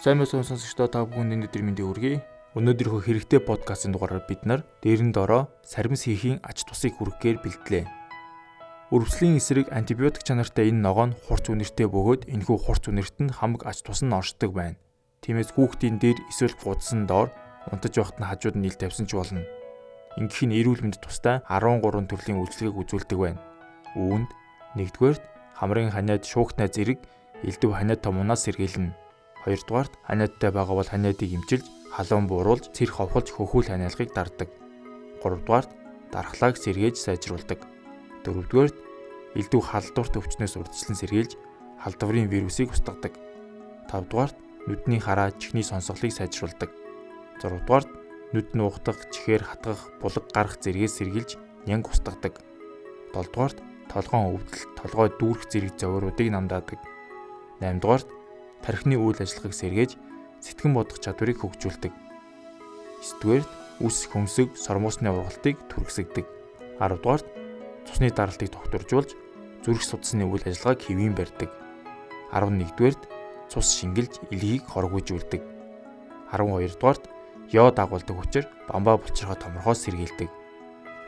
Сайн мэсэн сонсогчдоо та бүхэнд өнөөдөр мэндийг хүргэе. Өнөөдрийнхөө хэрэгтэй подкастын дугаараар бид нар дээрэн дороо сармис хийхийн ач тусыг хүргэхээр бэлтлээ. Өрөвслийн эсрэг антибиотик чанартай энэ ногоо нь хурц үнэртэй бөгөөд энэхүү хурц үнэрт нь хамаг ач тус нь оршдог байна. Тиймээс хүүхдийн дээр эсвэл гудсан доор унтаж байхад нь хажууд нь ил тавьсан ч болно. Ингэх нь эрүүл мэндэд тустай 13 төрлийн үйлчлэгийг үзүүлдэг байна. Үүнд нэгдүгээрт хамрын ханиад шуугтнай зэрэг элдв ханиад томунаас сэргийлнэ. Хоёрдугаарт ханиадтай байгаа бол ханиадыг имчилж, халуун бууруулж, цэр ховхолж хөхүүл ханиалгыг дарддаг. Гуравдугаарт дархлааг сэргээж сайжруулдаг. Дөрөвдүгээрт элдв халдварт өвчнөөс урдчлан сэргийлж, халдварын вирусыг устгадаг. Тавдугаарт нүдний хараа чихний сонсголыг сайжруулдаг. Зургадугаарт нүд нуугдах, чихээр хатгах, булаг гарах зэргээс сэргийлж нянг устгадаг. Долдугаарт толгоон өвдөл, толгой дүүрэх зэрэг зовиоруудыг намдаадаг. 8 дугаарт тархины үйл ажиллагааг сэргээж сэтгэн бодох чадварыг хөгжүүлдэг. 9 дугаарт үс хөмсөг сормуусны ургалтыг түргэсэгдэг. 10 дугаарт цусны даралтыг тогтворжуулж зүрх судасны үйл ажиллагааг хэвийн барьдаг. 11 дугаарт цус шингэлж илгийг хоргожүүлдэг. 12 дугаарт йод агуулдаг хүчээр бамбаа булчирхай томорхоос сэргийлдэг.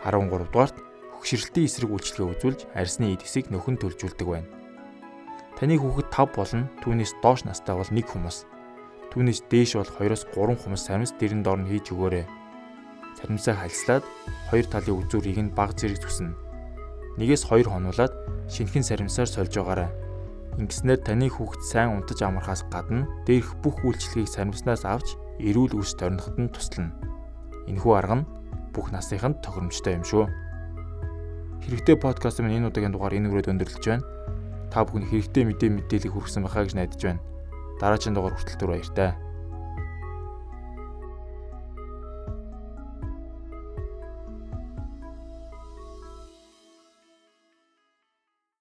13 дугаарт хөгшрөлтийн эсрэг үйлчлэгээ үзүүлж арьсны эдгэсийг нөхөн төлжүүлдэг байна. Таны хүүхэд 5 болон түүнээс доош настай бол 1 хүмүүс. Түүнээс дээш бол 2-оос 3 хүмүүс сарамс дэрэн доор нь хийж өгөөрэй. Сарамсаа хальслаад хоёр талын үзүүрийг нь баг зэрэг зүснэ. Нэгээс хоёр хонуулаад шинхэн сарамсаар сольж байгаарай. Ингэснээр таны хүүхэд сайн унтаж амархаас гадна дээрх бүх үйлчлэгийг сарамснаас авч эрүүл үс тойрноход нь туслана. Энэхүү арга нь бүх насныханд тохиромжтой юм шүү. Хэрэгтэй подкаст минь энэ удаагийн дугаар энэ үрээд өндөрлөж байна та бүхэн хэрэгтэй мэдээ мэдээлэл хүргэсэн байхаа гэж найдаж байна. Дараагийн дугаар хүртэл түр баяртай.